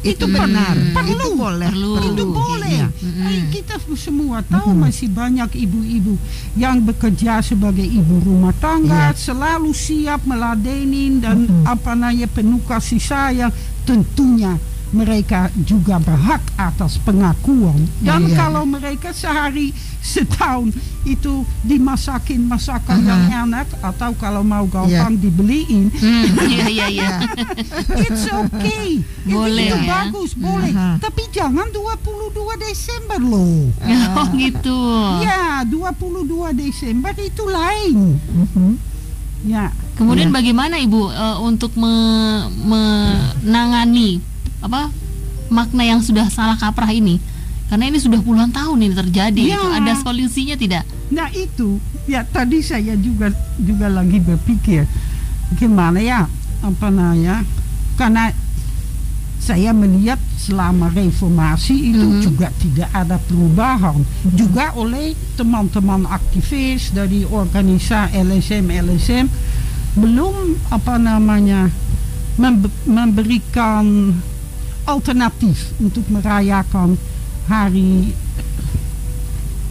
Itu, itu benar. Perlu. Itu boleh. Perlu. Itu boleh. Iya. Mm-hmm. Kita semua tahu mm-hmm. masih banyak ibu-ibu yang bekerja sebagai ibu rumah tangga, iya. selalu siap meladenin dan mm-hmm. apa namanya penuh kasih sayang. Tentunya mereka juga berhak atas pengakuan. Dan iya. kalau mereka sehari setahun itu dimasakin masakan uh -huh. yang enak atau kalau mau gampang yeah. dibeliin. Hmm, iya iya iya. It's okay. Boleh itu ya. bagus, boleh. Uh -huh. Tapi jangan 22 Desember loh. Oh gitu. Ya, 22 Desember itu lain. Uh -huh. Ya. Kemudian ya. bagaimana Ibu uh, untuk me menangani apa makna yang sudah salah kaprah ini karena ini sudah puluhan tahun ini terjadi ya. itu ada solusinya tidak nah itu ya tadi saya juga juga lagi berpikir gimana ya apa namanya karena saya melihat selama reformasi itu mm-hmm. juga tidak ada perubahan mm-hmm. juga oleh teman-teman aktivis dari organisasi LSM LSM belum apa namanya memberikan alternatief untuk merayakan hari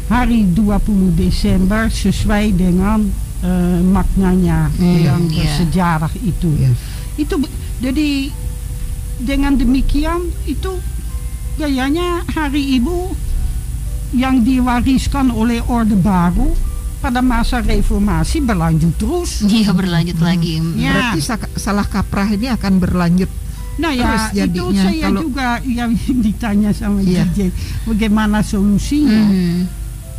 hari 20 Desember sesuai dengan uh, maknanya hmm, yang yeah. bersejarah itu. Yeah. Itu jadi dengan demikian itu gayanya hari Ibu yang diwariskan oleh Orde Baru pada masa reformasi berlanjut terus. Iya berlanjut hmm. lagi. Ya. Berarti salah kaprah ini akan berlanjut Nah ya itu saya kalau, juga yang ditanya sama iya. DJ bagaimana solusinya. Mm.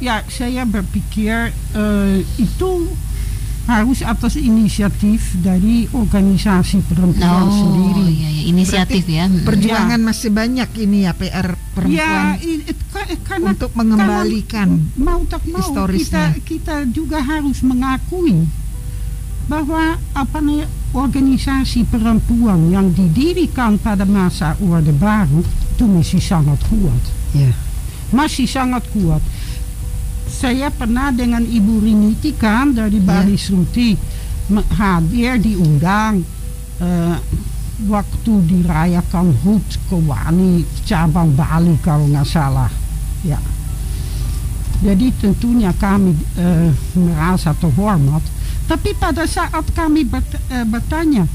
Ya saya berpikir uh, itu harus atas inisiatif dari organisasi perempuan oh, sendiri. Iya, iya. inisiatif Berarti ya. Perjuangan ya. masih banyak ini ya PR perempuan. Ya, karena, untuk mengembalikan karena mau tak mau kita kita juga harus mengakui bahwa apa nih organisasi perempuan yang didirikan pada masa Orde Baru itu masih sangat kuat. Masih sangat kuat. Saya pernah dengan Ibu Riniti kan dari ya. Bali yeah. Sruti hadir diundang uh, waktu dirayakan HUT Kewani cabang Bali kalau nggak salah. Ya. Jadi tentunya kami uh, merasa terhormat tapi pada saat kami eh, bertanya,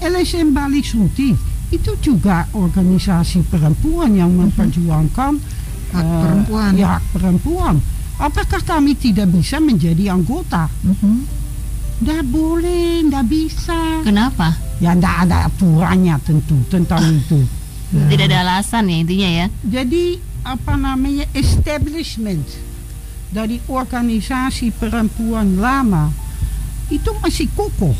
LSM Bali Suti itu juga organisasi perempuan yang mhm. memperjuangkan hak uh, perempuan. Ya, hak perempuan. Apakah kami tidak bisa menjadi anggota? Tidak mhm. boleh, tidak bisa. Kenapa? Ya tidak ada aturannya tentu tentang itu. Tidak ada alasan ya intinya ya. Jadi apa namanya establishment dari organisasi perempuan lama itu masih kokoh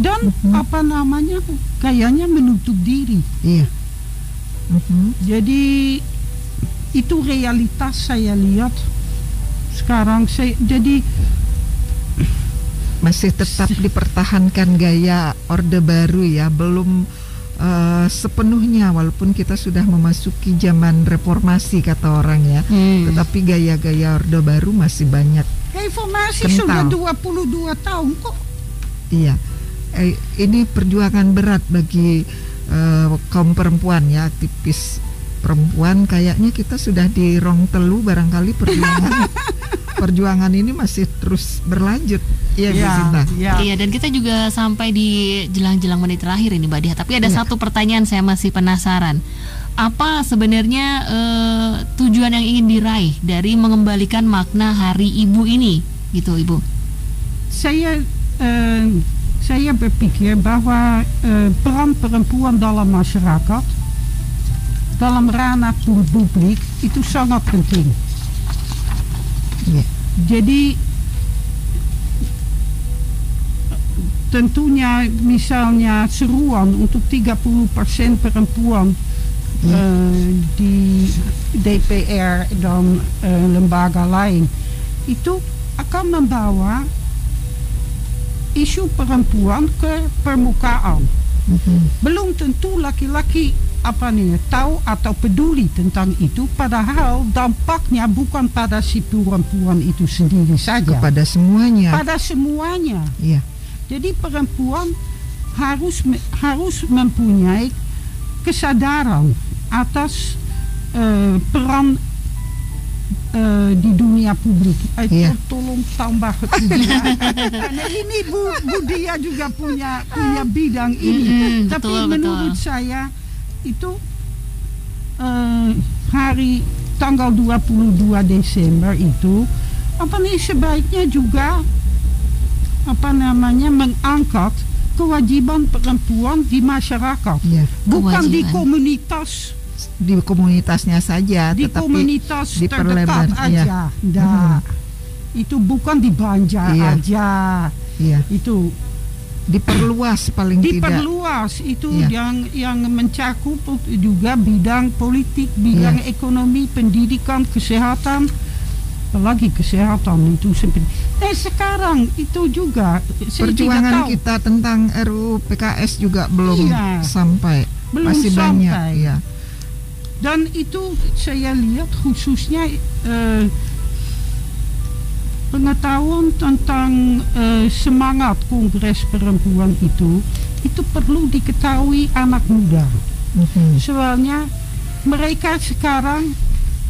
dan mm-hmm. apa namanya kayaknya menutup diri. Iya. Mm-hmm. Jadi itu realitas saya lihat sekarang saya jadi masih tetap dipertahankan gaya orde baru ya belum uh, sepenuhnya walaupun kita sudah memasuki zaman reformasi kata orang ya hmm. tetapi gaya-gaya orde baru masih banyak Reformasi sudah 22 tahun kok. Iya. Eh, ini perjuangan berat bagi uh, kaum perempuan ya, aktivis perempuan kayaknya kita sudah di rong telu barangkali perjuangan perjuangan ini masih terus berlanjut. Iya, ya, ya. Iya, dan kita juga sampai di jelang-jelang menit terakhir ini, Mbak Dia. Tapi ada ya. satu pertanyaan saya masih penasaran apa sebenarnya uh, tujuan yang ingin diraih dari mengembalikan makna Hari Ibu ini, gitu, Ibu? Saya uh, saya berpikir bahwa uh, peran perempuan dalam masyarakat, dalam ranah publik itu sangat penting. Yeah. Jadi tentunya misalnya seruan untuk 30% perempuan uh, di DPR dan uh, lembaga lain itu akan membawa isu perempuan ke permukaan. Mm-hmm. Belum tentu laki-laki apa nih tahu atau peduli tentang itu padahal dampaknya bukan pada si perempuan itu sendiri saja. Pada semuanya. Pada semuanya. Iya jadi perempuan harus harus mempunyai kesadaran atas uh, peran uh, di dunia publik. Eh, yeah. Tolong tambah Karena ini Bu, Bu Dia juga punya punya bidang ini. Mm, Tapi betul, menurut betul. saya itu uh, hari tanggal 22 Desember itu apa nih sebaiknya juga apa namanya mengangkat kewajiban perempuan di masyarakat, yeah. bukan di komunitas di komunitasnya saja, di tetapi komunitas terdekat iya. aja. Ya. Nah, hmm. itu bukan di Banjar iya. aja. Iya. Itu diperluas paling diperluas tidak. itu iya. yang yang mencakup juga bidang politik, bidang iya. ekonomi, pendidikan, kesehatan, apalagi kesehatan itu. Eh sekarang itu juga perjuangan kita tentang RUU PKS juga belum iya. sampai. Belum Masih sampai. banyak, ya dan itu saya lihat khususnya uh, pengetahuan tentang uh, semangat Kongres Perempuan itu itu perlu diketahui anak muda. Mm-hmm. Soalnya mereka sekarang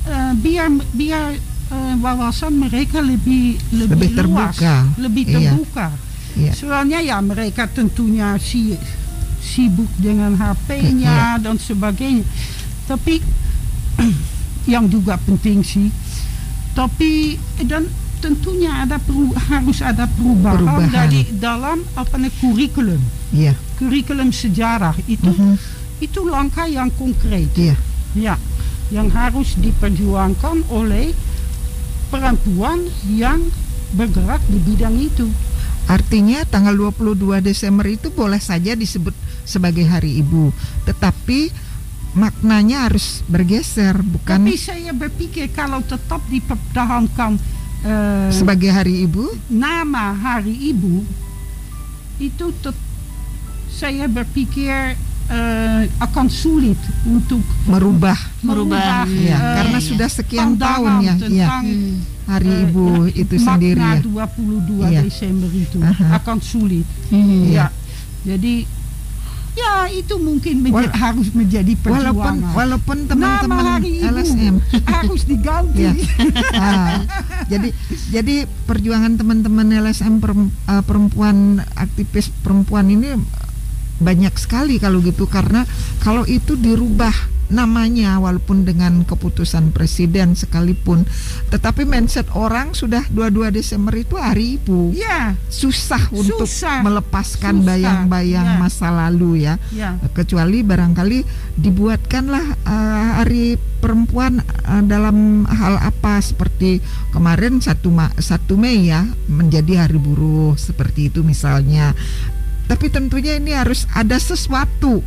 uh, biar biar uh, wawasan mereka lebih lebih, lebih luas, terbuka. lebih iya. terbuka. Iya. Soalnya ya mereka tentunya si sibuk dengan HP-nya iya. dan sebagainya tapi yang juga penting sih tapi dan tentunya ada peru, harus ada perubahan, perubahan. dari dalam apa nih kurikulum yeah. kurikulum sejarah itu uh -huh. itu langkah yang konkret yeah. ya yang harus diperjuangkan oleh perempuan yang bergerak di bidang itu. Artinya tanggal 22 Desember itu boleh saja disebut sebagai hari ibu, tetapi maknanya harus bergeser bukan tapi saya berpikir kalau tetap dipertahankan uh, sebagai hari ibu? nama hari ibu itu saya berpikir uh, akan sulit untuk merubah merubah, ya, uh, karena sudah sekian tahun ya, ya hari uh, ibu uh, itu sendiri ya 22 ya. Desember itu uh -huh. akan sulit hmm. ya jadi Ya itu mungkin menjadi, Wala harus menjadi perjuangan. Walaupun walaupun teman-teman LSM harus diganti. ya. ah, jadi jadi perjuangan teman-teman LSM eh, perempuan aktivis perempuan ini banyak sekali kalau gitu karena kalau itu dirubah namanya walaupun dengan keputusan presiden sekalipun tetapi mindset orang sudah 22 Desember itu hari ibu. Ya. Susah, untuk melepaskan bayang-bayang ya. masa lalu ya. ya. Kecuali barangkali dibuatkanlah uh, hari perempuan uh, dalam hal apa seperti kemarin satu Ma satu Mei ya menjadi hari buruh seperti itu misalnya tapi tentunya ini harus ada sesuatu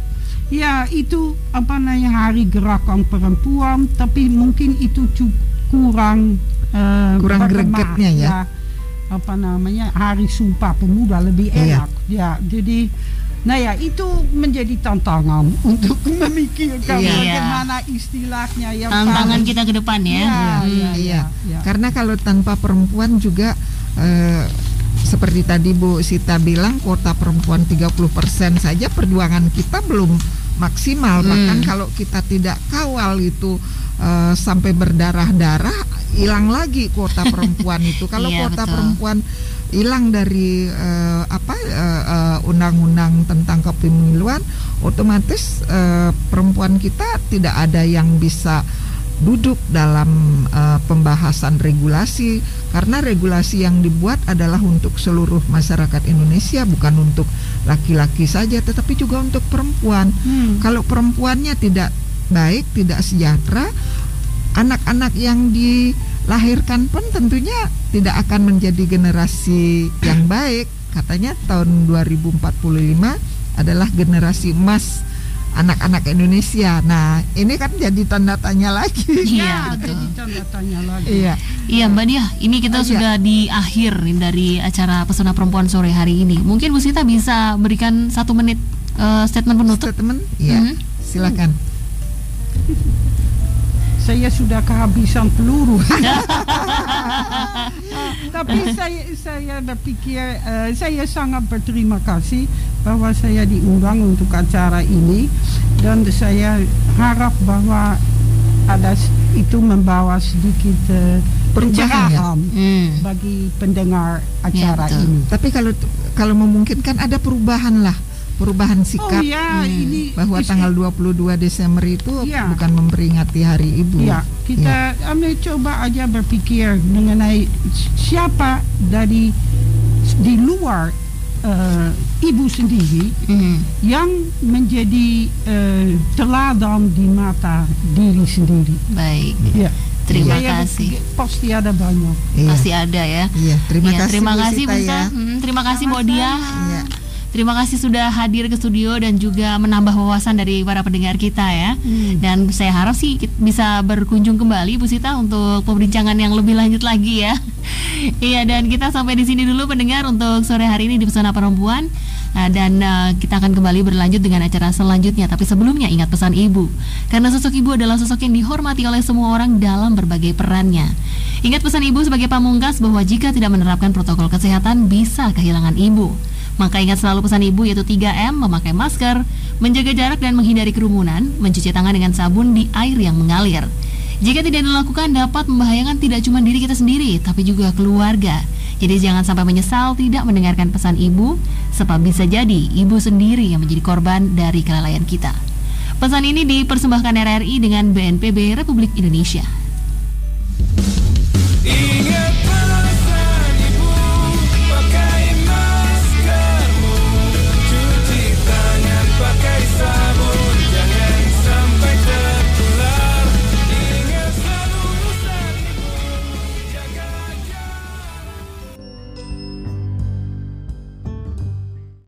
ya itu apa namanya hari gerakan perempuan tapi mungkin itu kurang uh, kurang gregetnya ya. ya apa namanya hari sumpah pemuda lebih iya. enak iya. ya jadi nah ya itu menjadi tantangan untuk memikirkan iya. bagaimana istilahnya yang tantangan kita ke depan ya, ya, ya, ya, ya. ya. karena kalau tanpa perempuan juga uh, seperti tadi Bu Sita bilang kuota perempuan 30% saja perjuangan kita belum maksimal hmm. bahkan kalau kita tidak kawal itu uh, sampai berdarah-darah hilang lagi kuota perempuan itu kalau iya, kuota betul. perempuan hilang dari uh, apa undang uh, undang-undang tentang kepemiluan otomatis uh, perempuan kita tidak ada yang bisa duduk dalam uh, pembahasan regulasi karena regulasi yang dibuat adalah untuk seluruh masyarakat Indonesia bukan untuk laki-laki saja tetapi juga untuk perempuan. Hmm. Kalau perempuannya tidak baik, tidak sejahtera, anak-anak yang dilahirkan pun tentunya tidak akan menjadi generasi yang baik. Katanya tahun 2045 adalah generasi emas anak-anak Indonesia. Nah, ini kan jadi tanda tanya lagi. Iya, ya, jadi tanda tanya lagi. Iya. Iya, Mbak Dia, ini kita oh, sudah iya. di akhir dari acara Pesona Perempuan sore hari ini. Mungkin Bu Sita bisa berikan satu menit uh, statement penutup. Statement, iya. Mm -hmm. Silakan. saya sudah kehabisan peluru. Tapi saya saya berpikir uh, saya sangat berterima kasih bahwa saya diundang untuk acara ini dan saya harap bahwa ada itu membawa sedikit uh, pencerahan ya? hmm. bagi pendengar acara ya, ini. Tapi kalau kalau memungkinkan ada perubahan lah perubahan sikap oh, ya, hmm, ini bahwa tanggal 22 Desember itu ya. bukan memperingati Hari Ibu. Ya, kita ya. Ame coba aja berpikir mengenai siapa dari di luar uh, ibu sendiri mm. yang menjadi uh, teladan di mata diri sendiri. Baik. Ya. Terima ya, kasih. Pasti ada banyak. Iya. Pasti ada ya. Iya, terima ya, kasih. Terima kasih, Bu ya. Hmm, terima kasih, Modia. Iya. Terima kasih sudah hadir ke studio dan juga menambah wawasan dari para pendengar kita ya. Hmm. Dan saya harap sih bisa berkunjung kembali Bu Sita untuk perbincangan yang lebih lanjut lagi ya. Iya dan kita sampai di sini dulu pendengar untuk sore hari ini di Pesona Perempuan. Nah, dan uh, kita akan kembali berlanjut dengan acara selanjutnya. Tapi sebelumnya ingat pesan ibu, karena sosok ibu adalah sosok yang dihormati oleh semua orang dalam berbagai perannya. Ingat pesan ibu sebagai pamungkas bahwa jika tidak menerapkan protokol kesehatan bisa kehilangan ibu. Maka ingat selalu pesan ibu yaitu 3M, memakai masker, menjaga jarak dan menghindari kerumunan, mencuci tangan dengan sabun di air yang mengalir. Jika tidak dilakukan dapat membahayakan tidak cuma diri kita sendiri, tapi juga keluarga. Jadi jangan sampai menyesal tidak mendengarkan pesan ibu, sebab bisa jadi ibu sendiri yang menjadi korban dari kelalaian kita. Pesan ini dipersembahkan RRI dengan BNPB Republik Indonesia.